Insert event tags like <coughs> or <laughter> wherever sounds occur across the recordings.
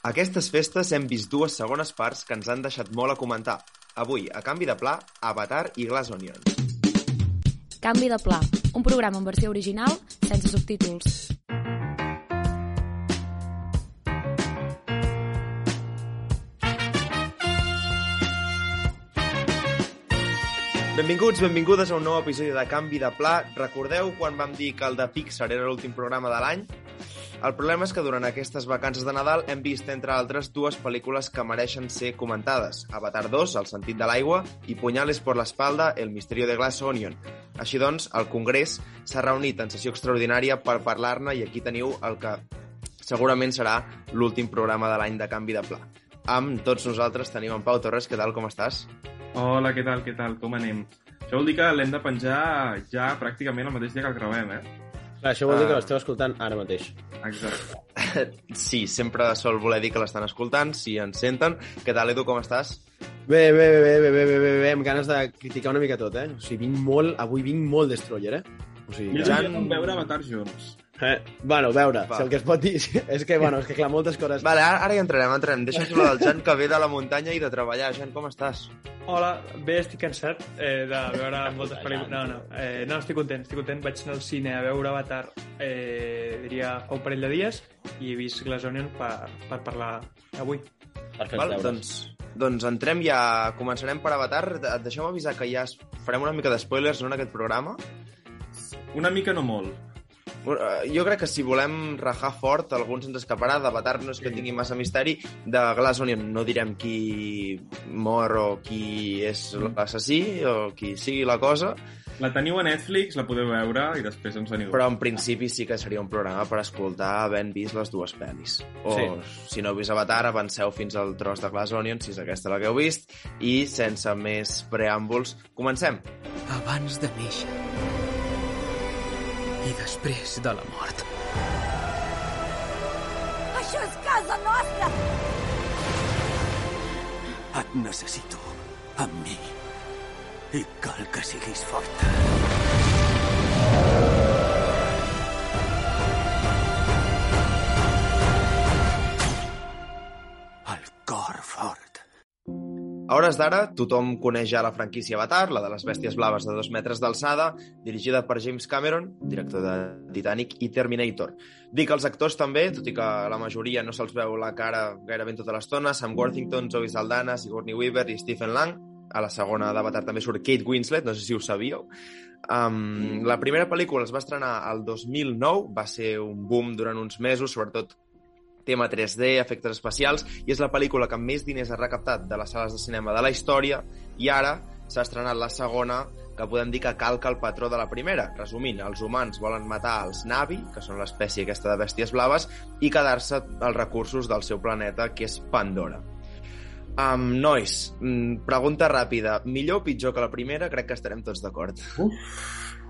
Aquestes festes hem vist dues segones parts que ens han deixat molt a comentar. Avui, a canvi de pla, Avatar i Glass Onion. Canvi de pla, un programa en versió original sense subtítols. Benvinguts, benvingudes a un nou episodi de Canvi de Pla. Recordeu quan vam dir que el de Pixar era l'últim programa de l'any? El problema és que durant aquestes vacances de Nadal hem vist, entre altres, dues pel·lícules que mereixen ser comentades. Avatar 2, El sentit de l'aigua, i Punyales por l'espalda, El misterio de Glass Onion. Així doncs, el Congrés s'ha reunit en sessió extraordinària per parlar-ne i aquí teniu el que segurament serà l'últim programa de l'any de Canvi de Pla. Amb tots nosaltres tenim en Pau Torres. Què tal, com estàs? Hola, què tal, què tal, com anem? Això vol dir que l'hem de penjar ja pràcticament el mateix dia que el gravem, eh? Clar, això vol dir que ah. l'esteu escoltant ara mateix. Exacte. <laughs> Sí, sempre sol voler dir que l'estan escoltant, si ens senten. Què tal, Edu, com estàs? Bé, bé, bé, bé, bé, bé, bé, bé, amb ganes de criticar una mica tot, eh? O sigui, vinc molt, avui vinc molt Destroyer, eh? O sigui, jo ja... vam veure Avatar junts. Eh, bueno, a veure, Va. si el que es pot dir... <laughs> És que, bueno, és que clar, moltes coses... Vale, ara, ara hi entrarem, entrarem. Deixa'm saludar el Jan, que ve de la muntanya i de treballar. Jan, com estàs? Hola, bé, estic cansat eh, de veure moltes pel·lícules. No, no, eh, no, estic content, estic content. Vaig anar al cine a veure Avatar, eh, diria, fa un parell de dies, i he vist Glass Onion per, per parlar avui. Per fer Val, deures. doncs, doncs entrem ja, començarem per Avatar. Et deixem avisar que ja farem una mica de spoilers no, en aquest programa. Una mica no molt. Eh, Jo crec que si volem rajar fort, algú se'ns escaparà. D'Avatar no és que tingui massa misteri. De Glass Onion no direm qui mor o qui és l'assassí o qui sigui la cosa, La teniu a Netflix, la podeu veure i després ens veniu. però en principi sí que seria un programa per escoltar havent vist les dues pel·lis. O, Sí. si no heu vist Avatar, avanceu fins al tros de Glass Onion, si és aquesta la que heu vist, i sense més preàmbuls, comencem. abans de néixer i després de la mort. Això és casa nostra! Et necessito amb mi i cal que siguis forta. Hores d'ara, tothom coneix ja la franquícia Avatar, la de les bèsties blaves de dos metres d'alçada, dirigida per James Cameron, director de Titanic i Terminator. Dic els actors també, tot i que la majoria no se'ls veu la cara gairebé tota l'estona, Sam Worthington, Zoe Saldana, Sigourney Weaver i Stephen Lang. A la segona d'Avatar també surt Kate Winslet, no sé si ho sabíeu. Um, la primera pel·lícula es va estrenar al 2009, va ser un boom durant uns mesos, sobretot tema 3D, efectes especials, i és la pel·lícula que més diners ha recaptat de les sales de cinema de la història, i ara s'ha estrenat la segona, que podem dir que calca el patró de la primera. Resumint, els humans volen matar els Navi, que són l'espècie aquesta de bèsties blaves, i quedar-se els recursos del seu planeta, que és Pandora. Um, nois, mm, pregunta ràpida. Millor o pitjor que la primera? Crec que estarem tots d'acord.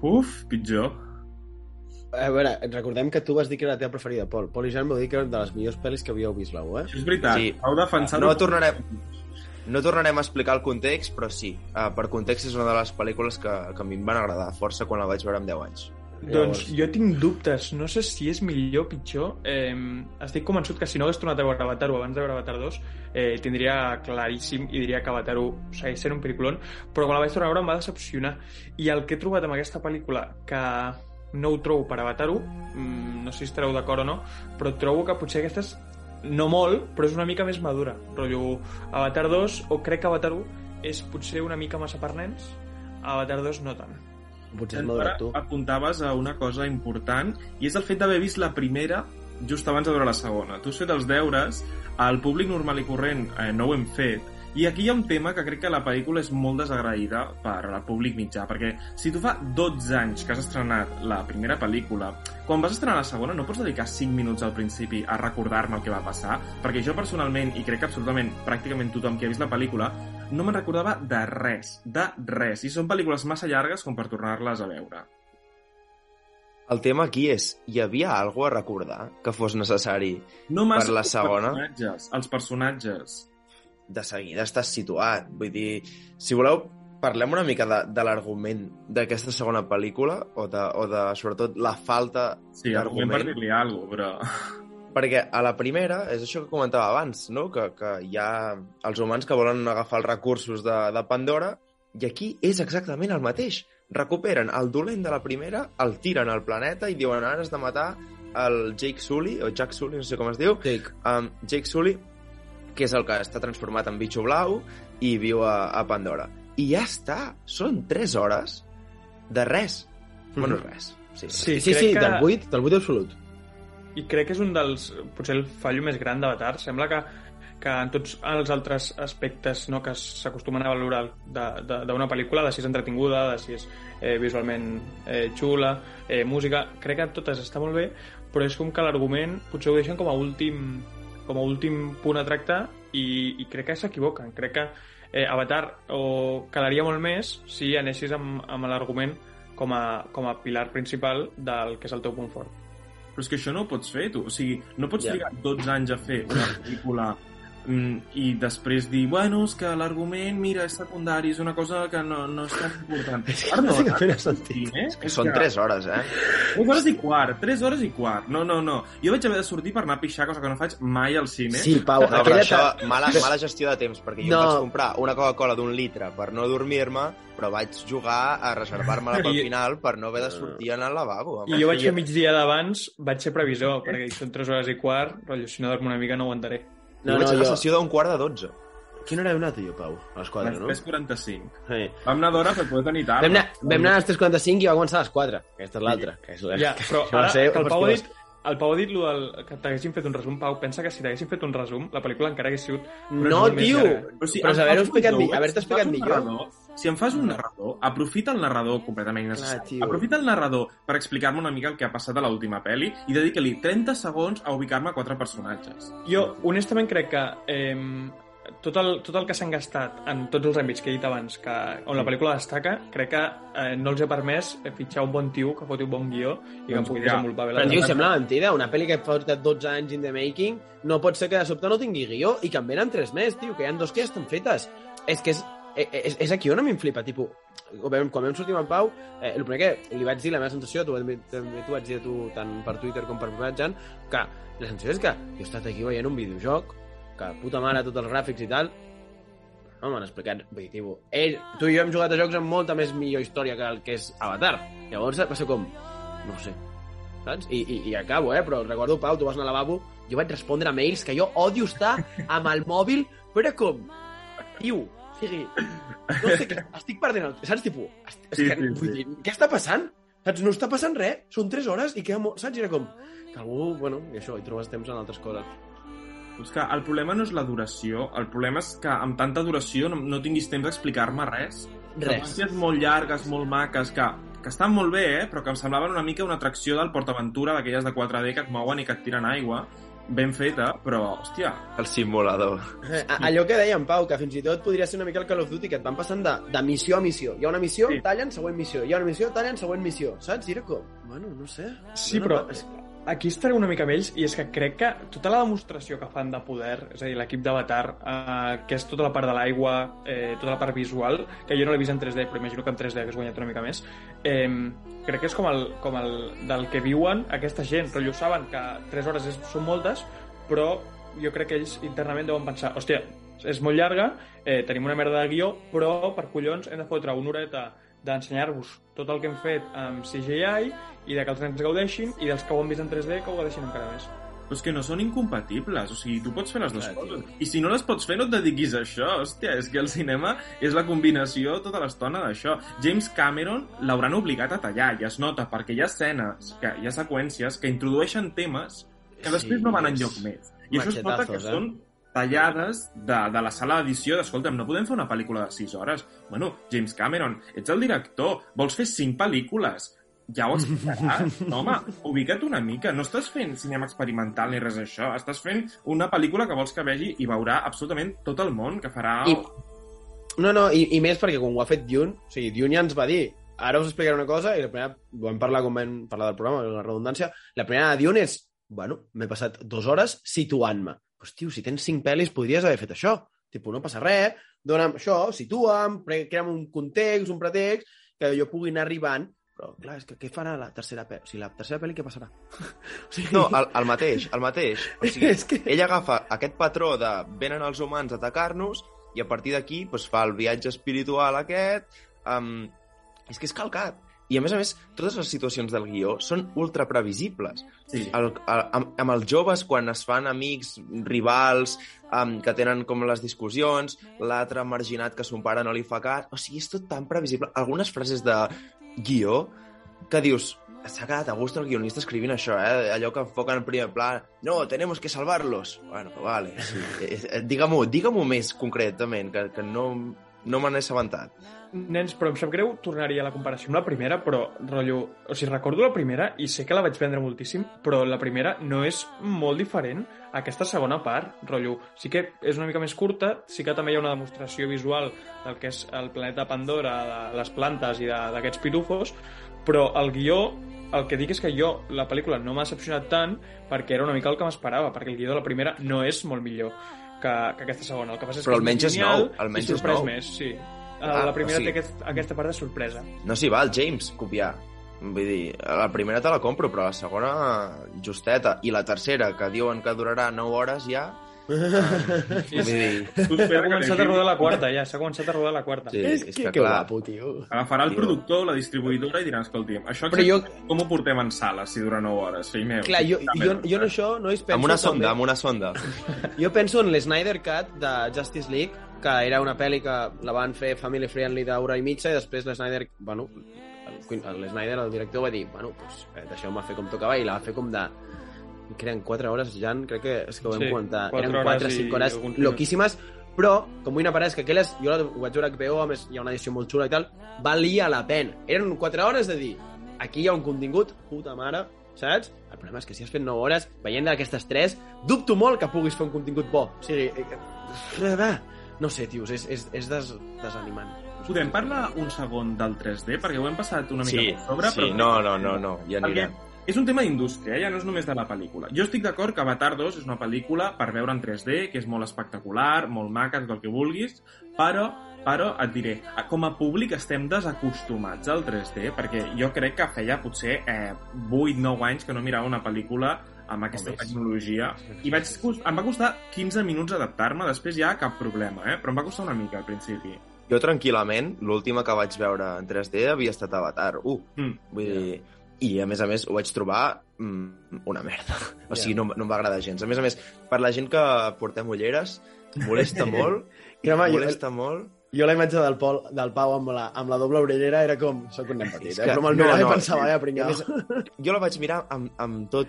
Uf, pitjor. A veure, recordem que tu vas dir que era la teva preferida, Pol. Pol i Jan m'ho dir que era de les millors pel·lis que havíeu vist, l'u, eh? Això és veritat. Sí. Heu defensat... No tornarem, no tornarem a explicar el context, però sí, uh, per context és una de les pel·lícules que, que a mi em van agradar força quan la vaig veure amb 10 anys. Doncs jo tinc dubtes, no sé si és millor o pitjor. Eh, estic convençut que si no hagués tornat a veure Avatar 1 abans de veure Avatar 2, eh, tindria claríssim i diria que Avatar 1 segueix sent un pel·lículon, però quan la vaig tornar a veure em va decepcionar. I el que he trobat amb aquesta pel·lícula, que no ho trobo per Avatar 1, mm, no sé si estareu d'acord o no, però trobo que potser aquesta és no molt, però és una mica més madura. Rotllo, Avatar 2, o crec que Avatar 1 és potser una mica massa per nens, Avatar 2 no tant. Potser és Ara madurat, tu. apuntaves a una cosa important i és el fet d'haver vist la primera just abans de veure la segona. Tu has fet els deures, el públic normal i corrent eh, no ho hem fet, i aquí hi ha un tema que crec que la pel·lícula és molt desagraïda per al públic mitjà, perquè si tu fa 12 anys que has estrenat la primera pel·lícula, quan vas estrenar la segona no pots dedicar 5 minuts al principi a recordar-me el que va passar, perquè jo personalment, i crec que absolutament pràcticament tothom que ha vist la pel·lícula, no me'n recordava de res, de res, i són pel·lícules massa llargues com per tornar-les a veure. El tema aquí és, hi havia alguna a recordar que fos necessari? No Per la els segona? personatges, els personatges. De seguida estàs situat. Vull dir, si voleu, parlem una mica de, de l'argument d'aquesta segona pel·lícula o de, o de, sobretot, la falta Sí, argument per d'argument. dir-li alguna cosa, però... Perquè a la primera, és això que comentava abans, no? que, que hi ha els humans que volen agafar els recursos de, de Pandora, i aquí és exactament el mateix. Recuperen el dolent de la primera, el tiren al planeta i diuen ara has de matar el Jake Sully, o Jack Sully, no sé com es diu, Jake. um, Jake Sully, que és el que està transformat en bitxo blau i viu a, a Pandora. I ja està, són 3 hores de res. Bueno, res. Sí, Sí, Sí, crec sí, que... del 8, del 8 absolut. I crec que és un dels... potser el fallo més gran d'Avatar. Sembla que, que en tots els altres aspectes no, que s'acostumen a valorar de- de- d'una pel·lícula, de si és entretinguda, de si és eh, visualment eh, xula, eh, música, crec que totes està molt bé, però és com que l'argument potser ho deixen com a últim, com a últim punt a tractar i, i crec que s'equivoquen. Crec que eh, Avatar o quedaria molt més si anessis amb, amb l'argument com a, com a pilar principal del que és el teu punt fort. Però és que això no ho pots fer, tu. O sigui, no pots Ja. trigar 12 anys a fer una pel·lícula i després dir, bueno, és que l'argument, mira, és secundari, és una cosa que no, no és tan important. <laughs> És que no té mena de sentit. eh? Que són 3 hores, eh? 3 hores i quart, 3 hores i quart. No, no, no. Jo vaig haver de sortir per anar a pixar, cosa que no faig mai al cine. Sí, Pau, No, però aquella... això, mala, mala gestió de temps, perquè jo No. no. vaig comprar una Coca-Cola d'un litre per no dormir-me, però vaig jugar a reservar-me-la <laughs> pel final per no haver de sortir anar al lavabo. home. I jo vaig fer migdia d'abans, vaig ser previsor, perquè són 3 hores i quart, rotllo, si no dormo una mica no aguantaré. No, No, jo vaig no, a la jo... sessió d'un quart de 12. Quina hora heu anat, jo, Pau? A les 4, no? 3.45. Sí. Vam anar d'hora per poder tenir tard. Vam anar, vam anar a les 3.45 i va començar a les 4. Aquesta és l'altra. que és la- Ja, però que ara ser que el Pau ha dit, el Pau ha dit lo del, que t'haguessin fet un resum, Pau, pensa que si t'haguessin fet un resum, la pel·lícula encara hagués sigut... No, tio! Però si Però em haver-ho explicat si explicat millor. Si em fas un narrador, aprofita el narrador completament innecessari. aprofita el narrador per explicar-me una mica el que ha passat a l'última pel·li i dedica-li 30 segons a ubicar-me a quatre personatges. Jo, honestament, crec que eh, tot, el, tot el que s'han gastat en tots els àmbits que he dit abans, que, on la pel·lícula destaca, crec que eh, no els ha permès eh, fitxar un bon tio que foti un bon guió i que Doncs pugui ja. desenvolupar bé la Però, tio, sembla mentida. Una pel·li que porta 12 anys in the making no pot ser que de sobte no tingui guió i que en venen tres més, tio, que hi ha dos que ja estan fetes. És que és, és, és, és aquí on a mi em flipa, tipus, quan vam, sortir amb en Pau, eh, el primer que li vaig dir, la meva sensació, tu, també t'ho vaig dir tu tant per Twitter com per privat, Jan, que la sensació és que jo he estat aquí veient un videojoc, que puta mare, tots els gràfics i tal, no m'han explicat, vull dir, tipus, ell, tu i jo hem jugat a jocs amb molta més millor història que el que és Avatar. Llavors va ser com, no sé, saps? I, i, i acabo, eh? Però recordo, Pau, tu vas anar al lavabo, jo vaig respondre a mails que jo odio estar amb el mòbil, però com, tio, sigui, <coughs> no sé, que estic perdent el... Saps, tipus, est- Sí, que, sí, vull sí. dir, què està passant? Saps, no està passant res, són 3 hores i queda molt... Saps, era com, que algú, bueno, i això, hi trobes temps en altres coses. És que el problema no és la duració, el problema és que amb tanta duració no, no tinguis temps d'explicar-me res. Res. Seqüències molt llargues, molt maques, que, que estan molt bé, eh? però que em semblaven una mica una atracció del PortAventura, d'aquelles de 4D que et mouen i que et tiren aigua, ben feta, però, hòstia, El simulador. Eh, a- allò que deia en Pau, que fins i tot podria ser una mica el Call of Duty, que et van passant de, de missió a missió. Hi ha una missió, Sí. tallen, següent missió. Hi ha una missió, tallen, següent missió. Saps? I era com, bueno, no sé. Sí, No, però no, és- aquí estaré una mica amb ells i és que crec que tota la demostració que fan de poder, és a dir, l'equip d'Avatar, eh, que és tota la part de l'aigua, eh, tota la part visual, que jo no l'he vist en 3D, però imagino que en 3D hagués guanyat una mica més, eh, crec que és com el, com el del que viuen aquesta gent, però ells saben que 3 hores és, són moltes, però jo crec que ells internament deuen pensar, hòstia, és molt llarga, eh, tenim una merda de guió, però per collons hem de fotre una horeta d'ensenyar-vos tot el que hem fet amb CGI i de que els nens gaudeixin i dels que ho han vist en 3D que ho gaudeixin encara més. però és que no són incompatibles, o sigui, tu pots fer les dues tio. coses. I si no les pots fer, no et dediquis a això, hòstia, és que el cinema és la combinació tota l'estona d'això. James Cameron l'hauran obligat a tallar, i es nota, perquè hi ha escenes, que hi ha seqüències que introdueixen temes que després Sí, no van enlloc més. I això es nota que eh? són tallades de, de la sala d'edició d'escolta'm, no podem fer una pel·lícula de 6 hores. Bueno, James Cameron, ets el director, vols fer 5 pel·lícules, ja ho explicaràs. No, <laughs> home, ubica't una mica. No estàs fent cinema experimental ni res d'això. Estàs fent una pel·lícula que vols que vegi i veurà absolutament tot el món, que farà... I, no, no, i, i més perquè quan ho ha fet Dune, o sigui, Dune ja ens va dir ara us explicaré una cosa, i la primera, vam parlar com vam parlar del programa, la redundància, la primera de Dune és, bueno, m'he passat dues hores situant-me. Pues, tio, si tens cinc pel·lis, podries haver fet això. Tipo, no passa res, dona'm això, situa'm, crea'm un context, un pretext, que jo pugui anar arribant Però, clar, és que què farà la tercera pel·li? O sigui, la tercera pel·li què passarà? <laughs> O sigui, No, el, el mateix, el mateix. O sigui, <laughs> És que- ell agafa aquest patró de venen els humans a atacar-nos i a partir d'aquí doncs, fa el viatge espiritual aquest. Um, és que és calcat. I a més a més, totes les situacions del guió són ultra previsibles. Sí. El, el, amb, amb els joves, quan es fan amics, rivals, um, que tenen com les discussions, l'altre marginat que son pare no li fa cas... O sigui, és tot tan previsible. Algunes frases de guió que dius, s'ha quedat a gust el guionista escrivint això, eh? Allò que enfoca en primer pla. No, tenemos que salvarlos. Bueno, vale. Sí. Eh, eh, Digue-m'ho digue més concretament, que, que no, no me n'he assabentat. Nens, però em sap greu tornar-hi a la comparació amb la primera, però, rotllo... O sigui, recordo la primera i sé que la vaig vendre moltíssim, però la primera no és molt diferent a aquesta segona part, rotllo. Sí que és una mica més curta, sí que també hi ha una demostració visual del que és el planeta Pandora, de les plantes i d'aquests pitufos, però el guió el que dic és que jo, la pel·lícula no m'ha decepcionat tant perquè era una mica el que m'esperava, perquè el guió de la primera no és molt millor que, que aquesta segona. El que passa és Però que almenys és nou, almenys és nou. més, sí. Ah, la primera o sigui- té aquest, aquesta part de sorpresa. No s'hi val, James, copiar. Vull dir, la primera te la compro, però la segona, justeta. I la tercera, que diuen que durarà 9 hores ja... Dir... Tu S'ha que començat a rodar la quarta, ja. S'ha començat a rodar la quarta. Sí, és, és que, que que clar. guapo, tio. Agafarà el Tio. productor, la distribuïdora i diran, escolti'm, això Però jo- com ho portem en sala si dura 9 hores, fill meu? Clar, jo, jo, jo en això no és penso... Amb una també- sonda, amb una sonda. Jo penso en l'Snyder Cut de Justice League, que era una pel·li que la van fer family friendly d'hora i mitja i després l'Snyder, bueno, el- l'Snyder, el director, va dir, bueno, pues, eh, deixeu-me fer com tocava i la va fer com de que eren 4 hores, Jan, crec que és que ho vam Sí, comentar. quatre Eren hores 4 o i 5 hores loquíssimes, però, com vull anar a parar, és que aquelles, jo la- ho vaig veure a HBO, a més hi ha una edició molt xula i tal, valia la pena. Eren 4 hores de dir, aquí hi ha un contingut, puta mare, saps? El problema és que si has fet 9 hores, veient d'aquestes 3, dubto molt que puguis fer un contingut bo. O sigui, eh, eh, va. no sé, tios, és, és, és des, desanimant. Podem parlar un segon del 3D? Perquè ho hem passat una mica Sí, per sobre, sí, però... no, no, no, no, ja Perquè anirem. És un tema d'indústria, eh? ja no és només de la pel·lícula. Jo estic d'acord que Avatar 2 és una pel·lícula per veure en 3D, que és molt espectacular, molt maca, tot el que vulguis, però, però et diré, com a públic estem desacostumats al 3D, perquè jo crec que feia potser eh, 8-9 anys que no mirava una pel·lícula amb aquesta tecnologia i vaig, em va costar 15 minuts adaptar-me, després ja cap problema, eh? però em va costar una mica al principi. Jo, tranquil·lament, l'última que vaig veure en 3D havia estat Avatar 1. Mm. Vull dir... I, a més a més, ho vaig trobar mm, una merda. O sigui, no, no em va agradar gens. A més a més, per la gent que portem ulleres, molesta <laughs> molt, Crema, jo, molesta molt. jo la imatge del, Pol, del Pau amb la, amb la doble orellera era com, soc un nen petit, És eh? que- però amb el no, no, no, pensava, i- eh, i a pringau. més, Jo la vaig mirar amb, amb tot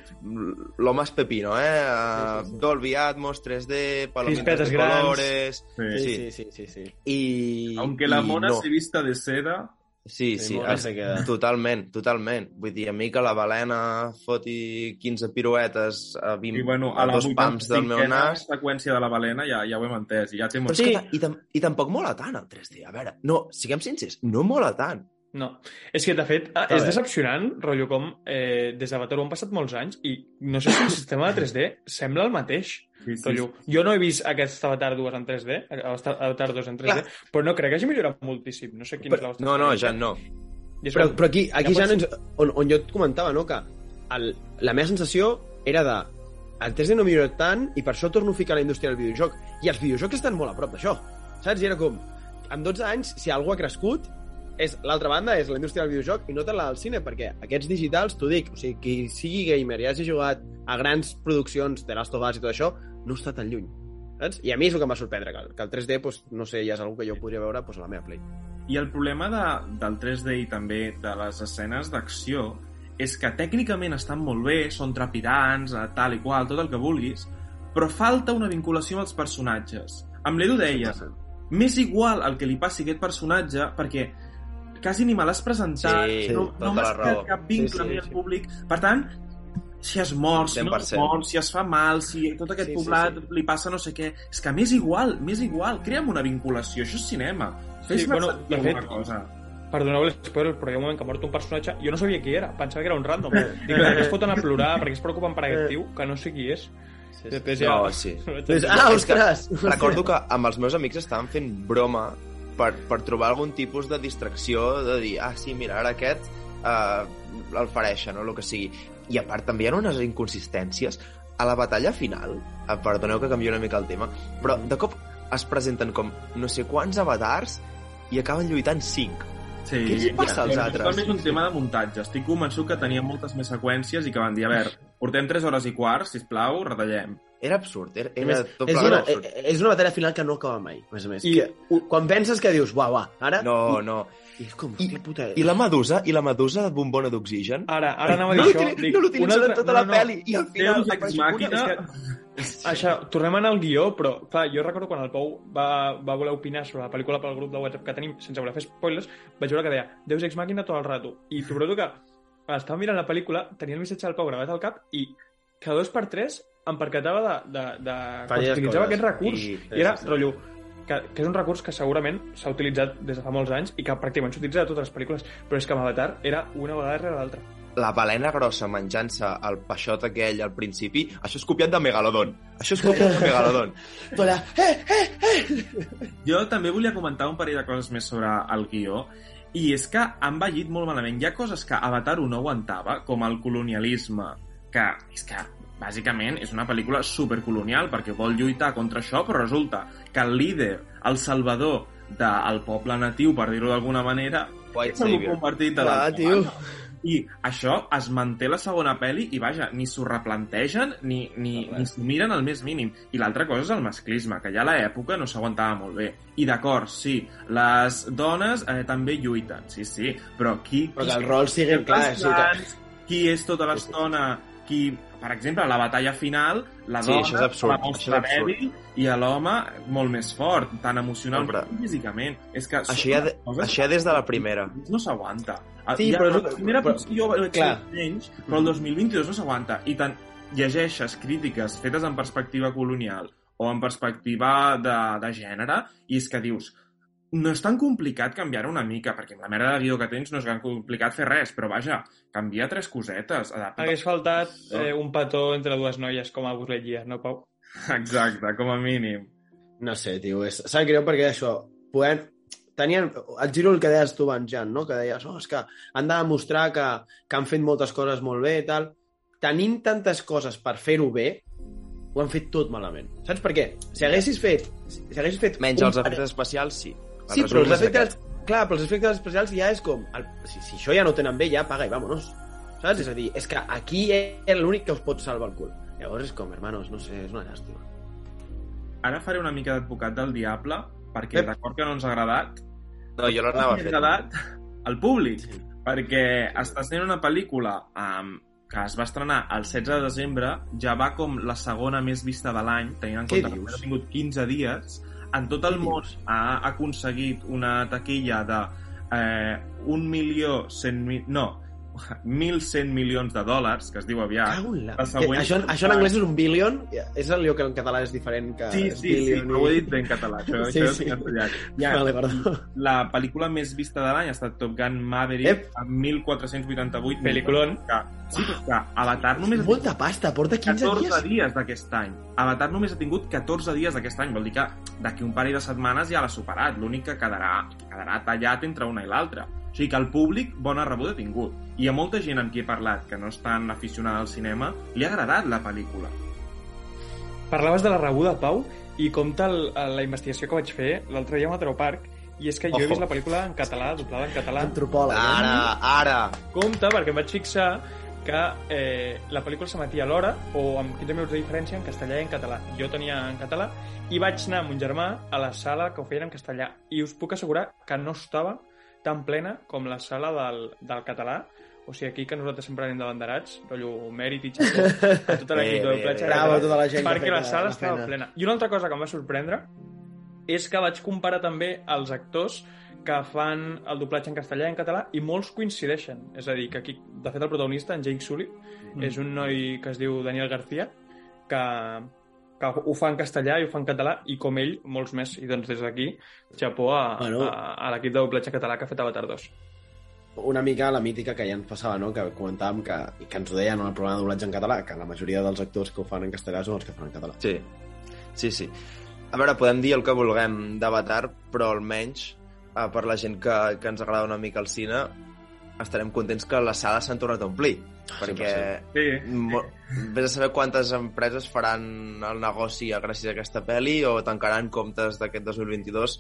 lo más pepino, eh? Sí, sí, sí. Dolby Atmos, 3D, palomitas de grans. colores... Sí. Sí, Sí. sí, sí, sí, sí. I, Aunque la mona no. se vista de seda... Sí, Sí, sí, es- queda. totalment, totalment. Vull dir, a mi que la balena foti 15 piruetes a 20 I bueno, a la dos pams del meu 85a nas... seqüència de la balena ja, ja ho hem entès, ja té Però molt... és que, i, tam I tampoc mola tant el 3D. A veure, no, siguem sincers, no mola tant. No. És que, de fet, ah, A és veure. decepcionant, rotllo com eh, des d'Avatar ho han passat molts anys i no sé si el sistema de 3D sembla el mateix. Sí, sí, Rotllo, jo no he vist aquest Avatar 2 en 3D, Avatar 2 en 3D, Clar. però no crec que hagi millorat moltíssim. No sé quina és la vostra No, no, ja no. Però, però aquí, aquí Ja ja, pots- ens, on, on jo et comentava, no?, que el, la meva sensació era de el 3D no millora tant i per això torno a ficar la indústria del videojoc. I els videojocs estan molt a prop d'això. Saps? I era com, amb 12 anys, si algú ha crescut, és l'altra banda és la indústria del videojoc i no tant la del cine, perquè aquests digitals, t'ho dic, o sigui, qui sigui gamer i hagi jugat a grans produccions de Last of Us i tot això, no està tan lluny. Saps? I a mi és el que em va sorprendre, que el, que el 3D, doncs, no sé, ja és una que jo podria veure doncs, a la meva Play. I el problema de, del 3D i també de les escenes d'acció és que tècnicament estan molt bé, són trepidants, eh, tal i qual, tot el que vulguis, però falta una vinculació amb els personatges. Amb l'Edu deia, m'és igual el que li passi a aquest personatge perquè quasi ni me l'has presentat, Sí, no, tota no m'has creat raó. cap vincle Sí, sí, sí, sí, amb sí. el públic. Per tant, si es mor, si no es 100%. mor, si es fa mal, si tot aquest Sí, sí, sí, poblat sí. li passa no sé què... És que m'és igual, m'és igual. Crea'm una vinculació, això és cinema. Fes-me bueno, sentir de fet, cosa. Perdoneu l'espoiler, però hi ha un moment que mort un personatge i jo no sabia qui era, pensava que era un random. Dic, per què es foten a plorar, per què es preocupen per aquest tio, que no sé qui és. Després ja... No, sí. <laughs> entendre. ah, ostres! Recordo que amb els meus amics estàvem fent broma per, per trobar algun tipus de distracció, de dir, ah, sí, mira, ara aquest eh, el fareixen o el que sigui. I a part també hi ha unes inconsistències a la batalla final, eh, perdoneu que canvio una mica el tema, però de cop es presenten com no sé quants avatars i acaben lluitant cinc. Sí, Què els passa als altres? També és un tema de muntatge. Estic convençut que tenia moltes més seqüències i que van dir, a veure, portem 3 hores i quart, sisplau, retallem. Era absurd, era, era més, tot és, una, absurd. eh, és una batalla final que no acaba mai, a més a més. I- que, quan penses que dius, uau, uau, ara... No, no. I és com, I, puta... I la medusa, i la medusa de bombona d'oxigen? Ara, ara anava a dir No això. Dic, no una l'utilitzen altra- en tota no, la no, pel·li i al final... Deus màquina... És que, això, tornem anar al guió, però clar, jo recordo quan el Pau va, va voler opinar sobre la pel·lícula pel grup de WhatsApp que tenim, sense voler fer spoilers, vaig veure que deia Deus Ex Màquina tot el rato. I t'ho que estava mirant la pel·lícula, tenia el missatge del Pau gravat al cap i cada dos per tres em percatava de, de, de quan Falles utilitzava coses. aquest recurs. I- I, era, sí, sí. rotllo, que, que és un recurs que segurament s'ha utilitzat des de fa molts anys i que pràcticament s'utilitza a totes les pel·lícules, però és que amb Avatar era una vegada rere l'altra. La balena grossa menjant-se el peixot aquell al principi, això és copiat de Megalodon. Això és copiat de Megalodon. <laughs> Tu allà, eh, eh, Jo també volia comentar un parell de coses més sobre el guió, i és que han vallit molt malament. Hi ha coses que Avatar 1 no aguantava, com el colonialisme, que és que bàsicament és una pel·lícula supercolonial perquè vol lluitar contra això, però resulta que el líder, el salvador del poble natiu, per dir-ho d'alguna manera, White és algú Savior. convertit de Clar, l'altra tio. I això es manté a la segona pel·li i, vaja, ni s'ho replantegen ni, ni, ni s'ho miren al més mínim. I l'altra cosa és el masclisme, que ja a l'època no s'aguantava molt bé. I d'acord, sí, les dones eh, també lluiten, sí, sí, però qui... Però qui que els rols siguin clars. Sí, que... qui és tota l'estona qui, per exemple, la batalla final la Sí, dona absurd, la mostra dèbil i l'home molt més fort, tant emocionalment Però- com físicament. És que Això ja, de, això ja des de la primera. no s'aguanta. Sí, ja, però és- la primera però- potser jo clar. menys, però el 2022 no s'aguanta. I tant llegeixes crítiques fetes en perspectiva colonial o en perspectiva de, de gènere i és que dius no és tan complicat canviar una mica, perquè amb la merda de guió que tens no és tan complicat fer res, però vaja, canvia tres cosetes. Adapta. Hagués faltat eh, un petó entre dues noies com a Buzz Lightyear, no, Pau? Exacte, com a mínim. No sé, tio, és... sap greu perquè això, podem... Tenien... El giro el que deies tu abans, Jan, no? Que deies, oh, és que han de demostrar que, que han fet moltes coses molt bé i tal. Tenint tantes coses per fer-ho bé, ho han fet tot malament. Saps per què? Si haguessis fet... Si haguessis fet Menys un els efectes especials, sí. El Sí, però els efectes... aquest. Clar, però els efectes especials ja és com... El, si, si això ja no ho tenen bé, ja paga i vámonos. Saps? És a dir, és que aquí és l'únic que us pot salvar el cul. Llavors és com, hermanos, no sé, és una llàstima. Ara faré una mica d'advocat del diable, perquè Ep. d'acord que no ens ha agradat, No, jo l'anava fent. agradat al públic, perquè està sent una pel·lícula um, que es va estrenar el 16 de desembre, ja va com la segona més vista de l'any, tenint en compte que ha tingut 15 dies, en tot el món ha aconseguit una taquilla de eh, un milió cent mil... No, 1.100 milions de dòlars, que es diu aviat. La... la següent- Això, això en anglès és un billion? És allò que en català és diferent que Sí, és sí, sí, billion però ho he dit en català, això, <laughs> Sí, això sí. és castellà. Ja, Vale, perdó. la pel·lícula més vista de l'any ha estat Top Gun Maverick Ep. amb 1.488 Peliculón. Que, sí, que Avatar només ha Molta pasta, porta 15 14 dies. dies d'aquest any. Avatar només ha tingut 14 dies d'aquest any. Vol dir que d'aquí un parell de setmanes ja l'ha superat. L'únic que quedarà, quedarà tallat entre una i l'altra. O sigui que el públic bona rebuda ha tingut. I a molta gent amb qui he parlat que no és tan aficionada al cinema li ha agradat la pel·lícula. Parlaves de la rebuda, Pau, i compta el, la investigació que vaig fer l'altre dia a Mataró Park, i és que jo he Ojo. vist la pel·lícula en català, doblada en català. Antropòleg. eh? Ara, ara. Compte, perquè em vaig fixar que eh, la pel·lícula s'emetia a l'hora o amb 15 minuts de diferència en castellà i en català. Jo tenia en català i vaig anar amb un germà a la sala que ho feien en castellà i us puc assegurar que no estava tan plena com la sala del, del català o sigui, aquí que nosaltres sempre anem de banderats, rotllo mèrit i xapó a tota l'equip de bé. Bravo tota la gent perquè la la- sala la estava feina. plena. I una altra cosa que em va sorprendre és que vaig comparar també els actors que fan el doblatge en castellà i en català i molts coincideixen. És a dir, que aquí, de fet, el protagonista, en Jake Sully, mm. és un noi que es diu Daniel García, que, que ho fa en castellà i ho fa en català, i com ell, molts més. I doncs des d'aquí, xapó a, Bueno. a, a l'equip de doblatge català que ha fet Avatar 2. Una mica la mítica que ja ens passava, no? Que comentàvem que, que ens ho deien en el programa de doblatge en català, que la majoria dels actors que ho fan en castellà són els que fan en català. Sí, sí, sí. A veure, podem dir el que vulguem d'Avatar, però almenys eh, per la gent que, que ens agrada una mica el cine, estarem contents que les sales s'han tornat a omplir. Perquè Sí. mo- vés a saber quantes empreses faran el negoci gràcies a aquesta pel·li o tancaran comptes d'aquest 2022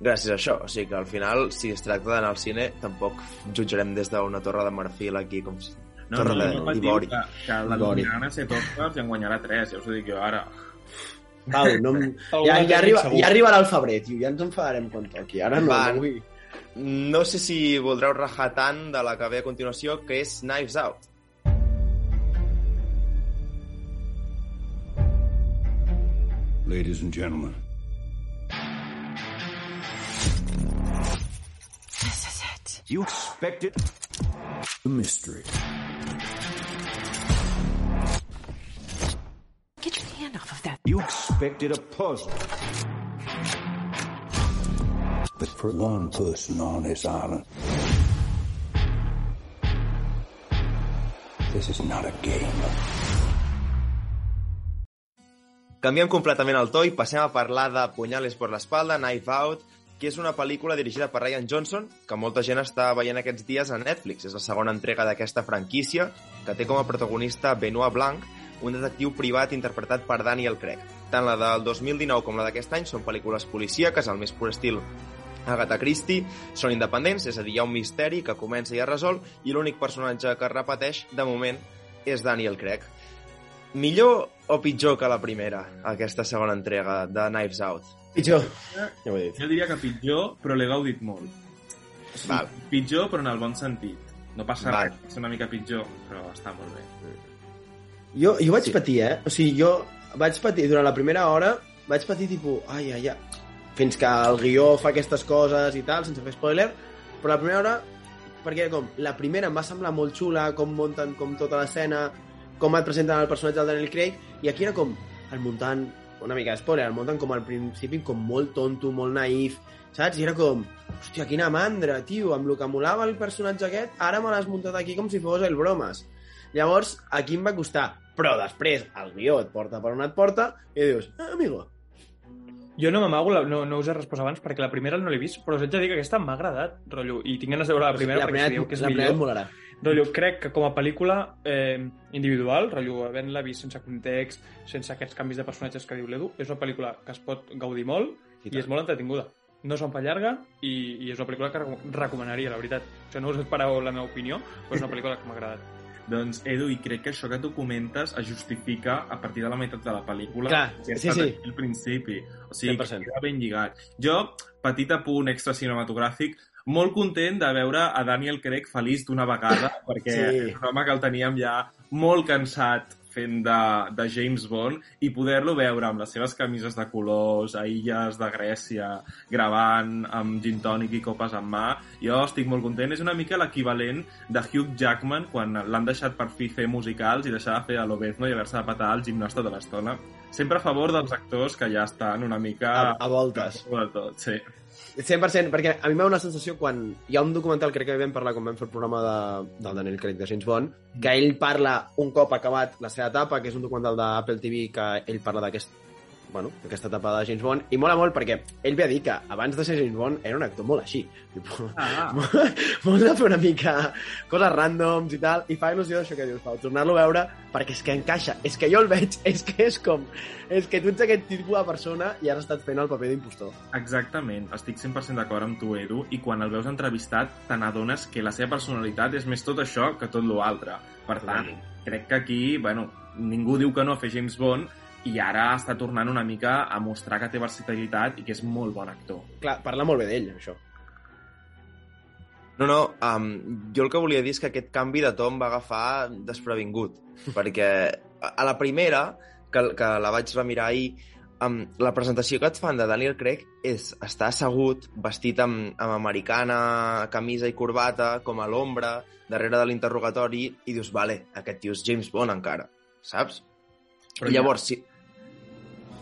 gràcies a això. O sigui que al final, si es tracta d'anar al cine, tampoc jutjarem des d'una torre de marfil aquí com si... No, torre no, de- no patiu, d'ivori. que, que la Ivori. nominaran a set Oscars i en guanyarà tres, ja us ho dic jo ara. Pau, no, ja, ja, arriba, ja arribarà el febrer, tio. Ja ens enfadarem quan toqui. Ara no, Va. no vull... No sé si voldreu rajar tant de la que ve a continuació, que és Knives Out. Ladies and gentlemen, This is it. you expected a mystery. Get your hand off of that. You expected a puzzle. But for one person on this island, this is not a game. Canviem completament el to i passem a parlar de Punyales por l'espalda, Knife Out, que és una pel·lícula dirigida per Ryan Johnson, que molta gent està veient aquests dies a Netflix. És la segona entrega d'aquesta franquícia, que té com a protagonista Benoit Blanc, un detectiu privat interpretat per Daniel Craig. Tant la del 2019 com la d'aquest any són pel·lícules policíaques, al més pur estil Agatha Christie, són independents, és a dir, hi ha un misteri que comença i es resol, i l'únic personatge que es repeteix, de moment, és Daniel Craig. Millor o pitjor que la primera, aquesta segona entrega de Knives Out? Pitjor. Ja ho he dit. Jo diria que pitjor, però l'he gaudit molt. Val. Pitjor, però en el bon sentit. No passa Val. res, és una mica pitjor, però està molt bé. Jo, jo vaig sí. patir, eh? O sigui, jo vaig patir durant la primera hora, vaig patir tipus, ai, ai, ai, fins que el guió fa aquestes coses i tal, sense fer spoiler, però la primera hora, perquè com, la primera em va semblar molt xula, com munten com tota l'escena, com et presenten el personatge del Daniel Craig, i aquí era com el muntant, una mica spoiler, el muntant com al principi com molt tonto, molt naïf, saps? I era com, hòstia, quina mandra, tio, amb el que molava el personatge aquest, ara me l'has muntat aquí com si fos el bromes. Llavors, aquí em va costar. Però després, el guió et porta per on et porta i dius, ah, amigo, Jo no m'amago, no, no us he respost abans perquè la primera no l'he vist, però us haig de dir que aquesta m'ha agradat, rotllo, i tinc ganes de veure la primera la perquè primera, si dieu que és la millor. molarà. Rotllo, crec que com a pel·lícula eh, individual, rotllo, havent-la vist sense context, sense aquests canvis de personatges que diu l'Edu, és una pel·lícula que es pot gaudir molt I i, és molt entretinguda. No se'n fa llarga i, i és una pel·lícula que recom- recomanaria, la veritat. O sigui, no us esperàveu la meva opinió, però és una pel·lícula que m'ha agradat. Doncs, Edu, i crec que això que tu comentes es justifica a partir de la meitat de la pel·lícula. Clar, que sí, sí. al principi. O sigui, 100%. que queda ben lligat. Jo, petit apunt extra cinematogràfic, molt content de veure a Daniel Craig feliç d'una vegada, perquè Sí. és un home que el teníem ja molt cansat fent de, de James Bond i poder-lo veure amb les seves camises de colors a illes de Grècia gravant amb gin tònic i copes en mà jo estic molt content, és una mica l'equivalent de Hugh Jackman quan l'han deixat per fi fer musicals i deixar de fer a l'Obezno i haver-se de patar al gimnasta de l'estona sempre a favor dels actors que ja estan una mica A, a voltes. tot, sí. 100%, perquè a mi m'ha una sensació quan hi ha un documental, crec que vam parlar quan vam fer el programa de, del Daniel Craig de James Bond, que ell parla un cop acabat la seva etapa, que és un documental d'Apple TV que ell parla d'aquest bueno, aquesta etapa de James Bond, i mola molt perquè ell ve a dir que abans de ser James Bond era un actor molt així. Ah, <laughs> molt, molt de fer una mica coses randoms i tal, i fa il·lusió això que dius, Pau, tornar-lo a veure, perquè és que encaixa, és que jo el veig, <laughs> és que és com, és que tu ets aquest tipus de persona i has estat fent el paper d'impostor. Exactament, estic 100% d'acord amb tu, Edu, i quan el veus entrevistat te n'adones que la seva personalitat és més tot això que tot l'altre. Per tant, crec que aquí, bueno, ningú diu que no a fer James Bond, i ara està tornant una mica a mostrar que té versatilitat i que és molt bon actor. Clar, parla molt bé d'ell, això. No, no, um, jo el que volia dir és que aquest canvi de to em va agafar desprevingut, <laughs> perquè a a la primera, que, que la vaig remirar ahir, um, la presentació que et fan de Daniel Craig és estar assegut, vestit amb, amb americana, camisa i corbata, com a l'ombra, darrere de l'interrogatori, i dius, vale, aquest tio és James Bond encara, saps? Però I llavors, sí,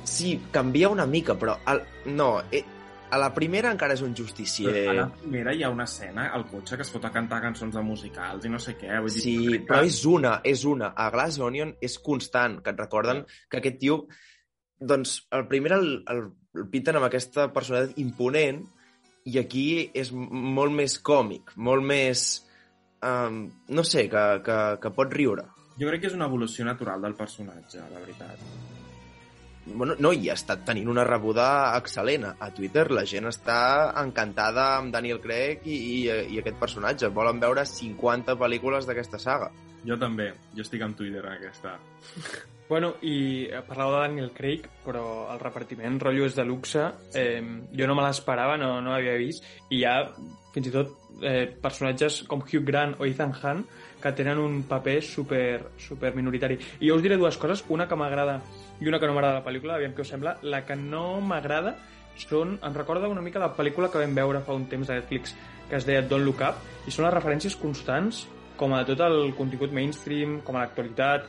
sí, canvia una mica, però el, no, eh, a la primera encara és un justicier. A la primera hi ha una escena al cotxe que es fot a cantar cançons de musicals i no sé què. Vull dir, Sí, que- però és una, és una. A Glass Onion és constant, que et recorden que aquest tio... Doncs el primer el, el, el pinten amb aquesta personalitat imponent i aquí és molt més còmic, molt més um, no sé, que, que, que pot riure. Jo crec que és una evolució natural del personatge, la veritat. Bueno, no, i ha estat tenint una rebuda excel·lent. A Twitter la gent està encantada amb Daniel Craig i, i, i aquest personatge. Volen veure 50 pel·lícules d'aquesta saga. Jo també, jo estic amb Twitter en aquesta. <laughs> Bueno, i eh, parlàveu de Daniel Craig, però el repartiment, rotllo, és de luxe. Eh, jo no me l'esperava, no, no l'havia vist, i hi ha fins i tot eh, personatges com Hugh Grant o Ethan Hunt que tenen un paper super, super minoritari. I jo us diré dues coses, una que m'agrada i una que no m'agrada de la pel·lícula, aviam què us sembla. La que no m'agrada són, em recorda una mica la pel·lícula que vam veure fa un temps a Netflix que es deia Don't Look Up, i són les referències constants com a tot el contingut mainstream, com a l'actualitat,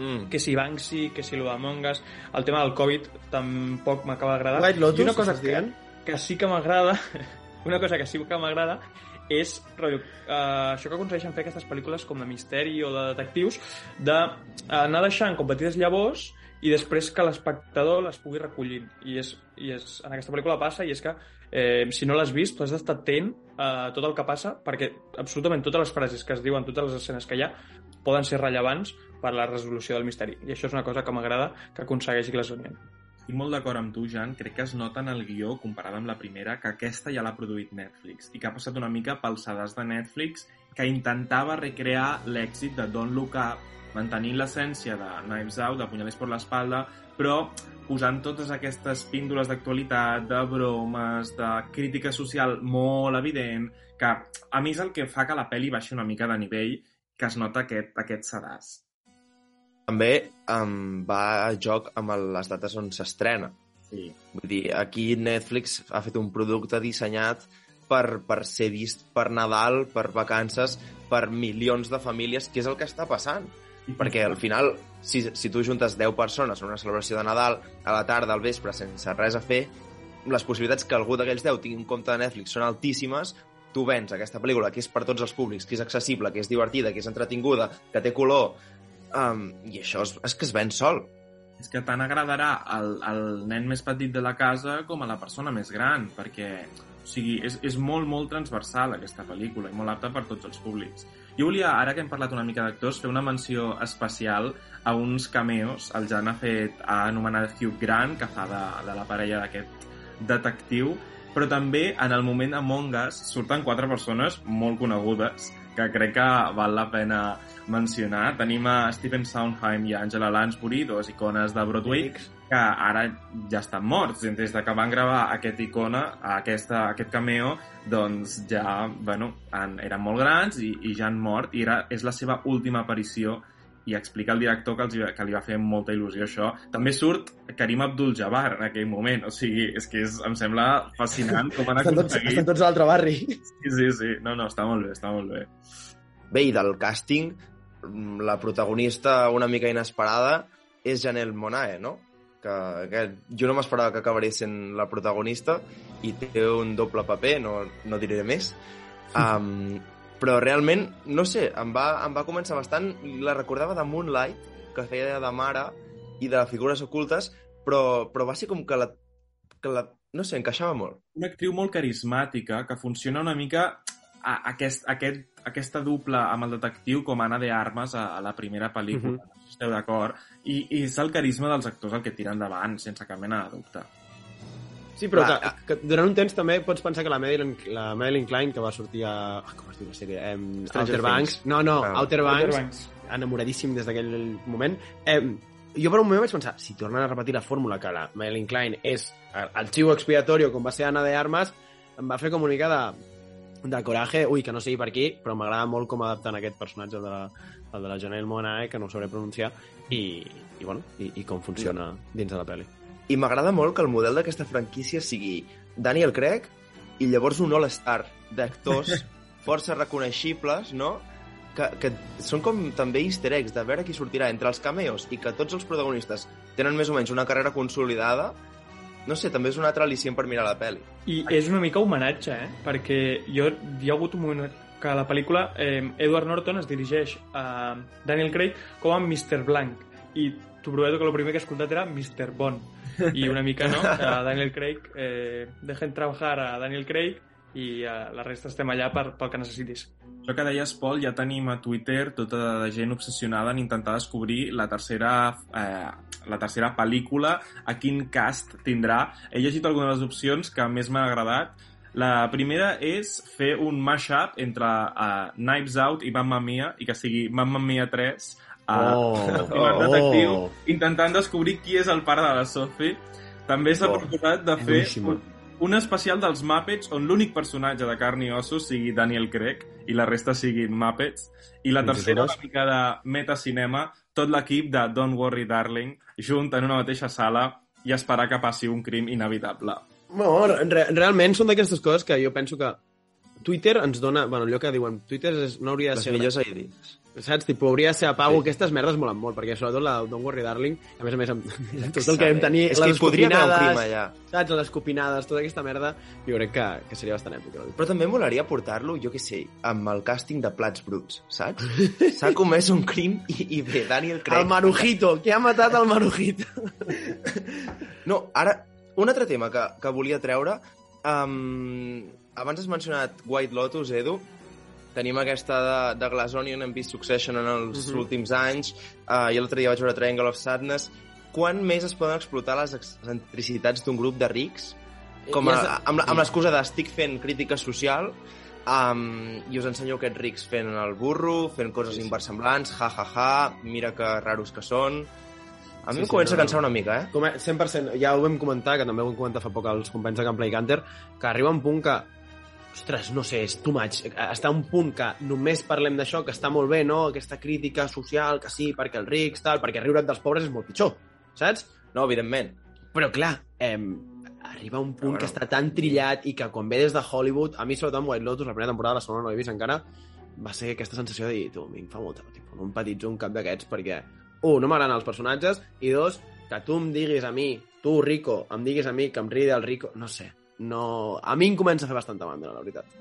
Mm. que si Banksy, que si lo d'Among Us, el tema del Covid tampoc m'acaba d'agradar. White Lotus, I una cosa que, que sí que m'agrada, <laughs> una cosa que sí que m'agrada és rotllo, uh, això que aconsegueixen fer aquestes pel·lícules com de misteri o de detectius, d'anar deixant com petites llavors i després que l'espectador les pugui recollir. I, és, I és, en aquesta pel·lícula passa i és que eh, si no l'has vist, tu has d'estar atent a tot el que passa perquè absolutament totes les frases que es diuen, totes les escenes que hi ha, poden ser rellevants per la resolució del misteri. I això és una cosa que m'agrada que aconsegueixi Glass Onion. Estic molt d'acord amb tu, Jan. Crec que es nota en el guió, comparada amb la primera, que aquesta ja l'ha produït Netflix i que ha passat una mica pels sedars de Netflix que intentava recrear l'èxit de Don't Look Up, mantenint l'essència de Knives Out, de Punyalers per l'espalda, però posant totes aquestes píndoles d'actualitat, de bromes, de crítica social molt evident, que a mi és el que fa que la pel·li baixi una mica de nivell, que es nota aquest, aquest sedàs. També um, va a joc amb el- les dates on s'estrena. Sí. Vull dir, aquí Netflix ha fet un producte dissenyat per, per ser vist per Nadal, per vacances, per milions de famílies, que és el que està passant. Perquè al final, si, si tu juntes 10 persones en una celebració de Nadal, a la tarda, al vespre, sense res a fer, les possibilitats que algú d'aquells 10 tingui un compte de Netflix són altíssimes, tu vens aquesta pel·lícula que és per tots els públics, que és accessible, que és divertida, que és entretinguda, que té color, um, i això és, és que es ven sol. és que tant agradarà al, al nen més petit de la casa com a la persona més gran, perquè o sigui, és, és molt, molt transversal aquesta pel·lícula i molt apta per tots els públics. Jo volia, ara que hem parlat una mica d'actors, fer una menció especial a uns cameos. El Jan ha fet, ha anomenat Hugh Grant, que fa de, de la parella d'aquest detectiu, però també en el moment Among Us surten quatre persones molt conegudes que crec que val la pena mencionar. Tenim a Stephen Sondheim i a Angela Lansbury, dues icones de Broadway, que ara ja estan morts. I Des de que van gravar aquest icona, aquesta, aquest cameo, doncs ja, bueno, han, eren molt grans i, i ja han mort, i era, és la seva última aparició i explica el director que, els, que li va fer molta il·lusió això. També surt Karim Abdul-Jabbar en aquell moment, o sigui, és que és, em sembla fascinant com han Estan tots, aconseguit. estan tots a l'altre barri. Sí, sí, sí, no, no, està molt bé, està molt bé. Bé, i del càsting, mm, la protagonista una mica inesperada és Janelle Monae, no? Que, que jo no m'esperava que acabaria sent la protagonista i té un doble paper, no, no diré més. Um, però realment, no sé, em va, em va començar bastant... La recordava de Moonlight, que feia de mare i de figures ocultes, però, però va ser com que la, que la... No sé, encaixava molt. Una actriu molt carismàtica que funciona una mica a, aquest, aquest, aquesta dupla amb el detectiu com Anna de Armas a, a la primera pel·lícula, no sé si esteu d'acord, i, i és el carisma dels actors el que tira endavant, sense cap mena de dubte. Sí, però Clar, que, que, durant un temps també pots pensar que la Madeline, la Madeline Klein, que va sortir a... ah, Com es diu la sèrie? Em, Stranger Outer Banks. No, no, Ah. Outer Banks, Outer Banks. enamoradíssim des d'aquell moment. Eh, jo per un moment vaig pensar, si tornen a repetir la fórmula que la Madeline Klein és el, xivo expiatorio com va ser Anna de Armas, em va fer com una mica de, de coratge, ui, que no sigui per aquí, però m'agrada molt com adapten aquest personatge de la, el de la Janelle Monae, que no ho sabré pronunciar, i, i, bueno, i, i com funciona dins de la pel·li. I m'agrada molt que el model d'aquesta franquícia sigui Daniel Craig i llavors un all-star d'actors <laughs> força reconeixibles, no? Que, que són com també easter eggs de veure qui sortirà entre els cameos i que tots els protagonistes tenen més o menys una carrera consolidada, no sé, també és un altre al·licient per mirar la pel·li. I és una mica homenatge, eh? Perquè jo, hi ha hagut un moment que a la pel·lícula eh, Edward Norton es dirigeix a Daniel Craig com a Mr. Blanc i t'ho prometo que el primer que he escoltat era Mr. Bond i una mica, no? A Daniel Craig, eh, dejen trabajar a Daniel Craig i uh, la resta estem allà per, pel que necessitis. Això que deies, Pol, ja tenim a Twitter tota de gent obsessionada en intentar descobrir la tercera, eh, la tercera pel·lícula, a quin cast tindrà. He llegit algunes de les opcions que més m'han agradat. La primera és fer un mashup entre uh, Knives Out i Mamma Mia, i que sigui Mamma Mia 3, uh, Oh, <laughs> oh, detectiu, intentant descobrir qui és el pare de la Sophie. També s'ha Oh, proposat de fer un, un especial dels Muppets on l'únic personatge de carn i ossos sigui Daniel Craig i la resta siguin Muppets. I la tercera, una mica de metacinema, tot l'equip de Don't Worry Darling junt en una mateixa sala i esperar que passi un crim inevitable. No, re realment són d'aquestes coses que jo penso que Twitter ens dona... Bueno, allò que diuen, Twitter és, no hauria de Les ser... millors idees. Saps? Tipo, hauria de ser a pago. Sí. Aquestes merdes molen molt, perquè sobretot la Don't Worry Darling, a més a més, amb <laughs> tot el que vam tenir, És que hi podria haver un crim allà. saps? Les escopinades, tota aquesta merda, jo crec que, que seria bastant èpic. no? Però també molaria portar-lo, jo què sé, amb el càsting de Plats Bruts, saps? <laughs> S'ha comès un crim i, i bé, Daniel Craig... El Marujito, qui ha matat el Marujito? No, ara, un altre tema que, que volia treure... Um, abans has mencionat White Lotus, Edu. Tenim aquesta de, de Glass Onion, hem vist Succession en els Mhm. últims anys, uh, i l'altre dia vaig veure Triangle of Sadness. Quan més es poden explotar les excentricitats d'un grup de rics? Com a, amb, amb l'excusa d'estic fent crítica social um, i us ensenyo aquests rics fent el burro, fent coses Sí, sí. inversemblants, ja, ja, ja, mira que raros que són... A mi Sí, em sí, comença no, a cansar una mica, eh? Com a 100%, ja ho vam comentar, que també ho vam comentar fa poc als companys de Camplay Canter, que arriba un punt que ostres, no sé, és too much. Està a un punt que només parlem d'això, que està molt bé, no? Aquesta crítica social, que sí, perquè els rics, tal, perquè riure't dels pobres és molt pitjor, saps? No, evidentment. Però clar, eh, arriba un punt Bueno. que està tan trillat i que quan ve des de Hollywood, a mi sobretot amb White Lotus, la primera temporada, la segona no l'he vist encara, va ser aquesta sensació de dir, tu, a mi em fa molta, tipus, no empatitzo un cap d'aquests perquè, un, no m'agraden els personatges, i dos, que tu em diguis a mi, tu, Rico, em diguis a mi que em rigui del Rico, no sé, no... A mi em comença a fer bastanta mandra, la veritat.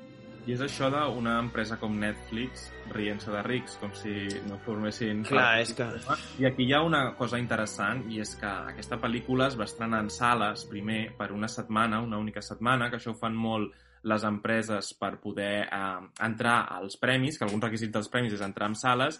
I és això d'una empresa com Netflix rient-se de rics, com si no formessin... Clar, és que... I aquí hi ha una cosa interessant, i és que aquesta pel·lícula es va estrenar en sales, primer, per una setmana, una única setmana, que això ho fan molt les empreses per poder eh, entrar als premis, que alguns requisits dels premis és entrar en sales,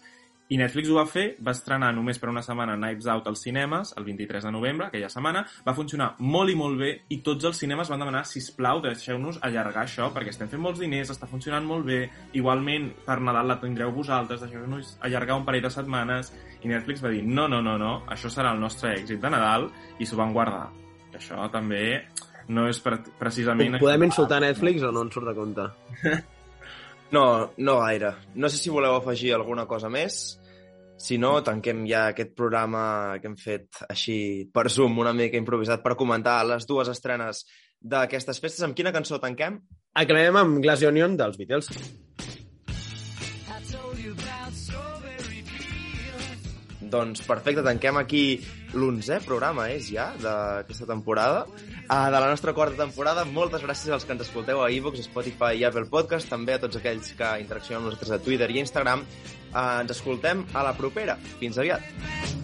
i Netflix ho va fer, va estrenar només per una setmana Knives Out als cinemes, el 23 de novembre, aquella setmana, va funcionar molt i molt bé, i tots els cinemes van demanar, si plau, deixeu-nos allargar això, perquè estem fent molts diners, està funcionant molt bé, igualment, per Nadal la tindreu vosaltres, deixeu-nos allargar un parell de setmanes, i Netflix va dir, no, no, no, no, això serà el nostre èxit de Nadal, i s'ho van guardar. I això també no és pre precisament... Podem insultar Netflix o no ens surt de compte? <laughs> No, no gaire. No sé si voleu afegir alguna cosa més. Si no, tanquem ja aquest programa que hem fet així per Zoom, una mica improvisat, per comentar les dues estrenes d'aquestes festes. Amb quina cançó tanquem? Acabem amb Glass Onion dels Beatles. Doncs perfecte, tanquem aquí l'onzè programa, és ja, d'aquesta temporada, uh, de la nostra quarta temporada. Moltes gràcies als que ens escolteu a iVoox, Spotify i Apple Podcast, també a tots aquells que interaccionen amb nosaltres a Twitter i Instagram. Uh, ens escoltem a la propera. Fins aviat.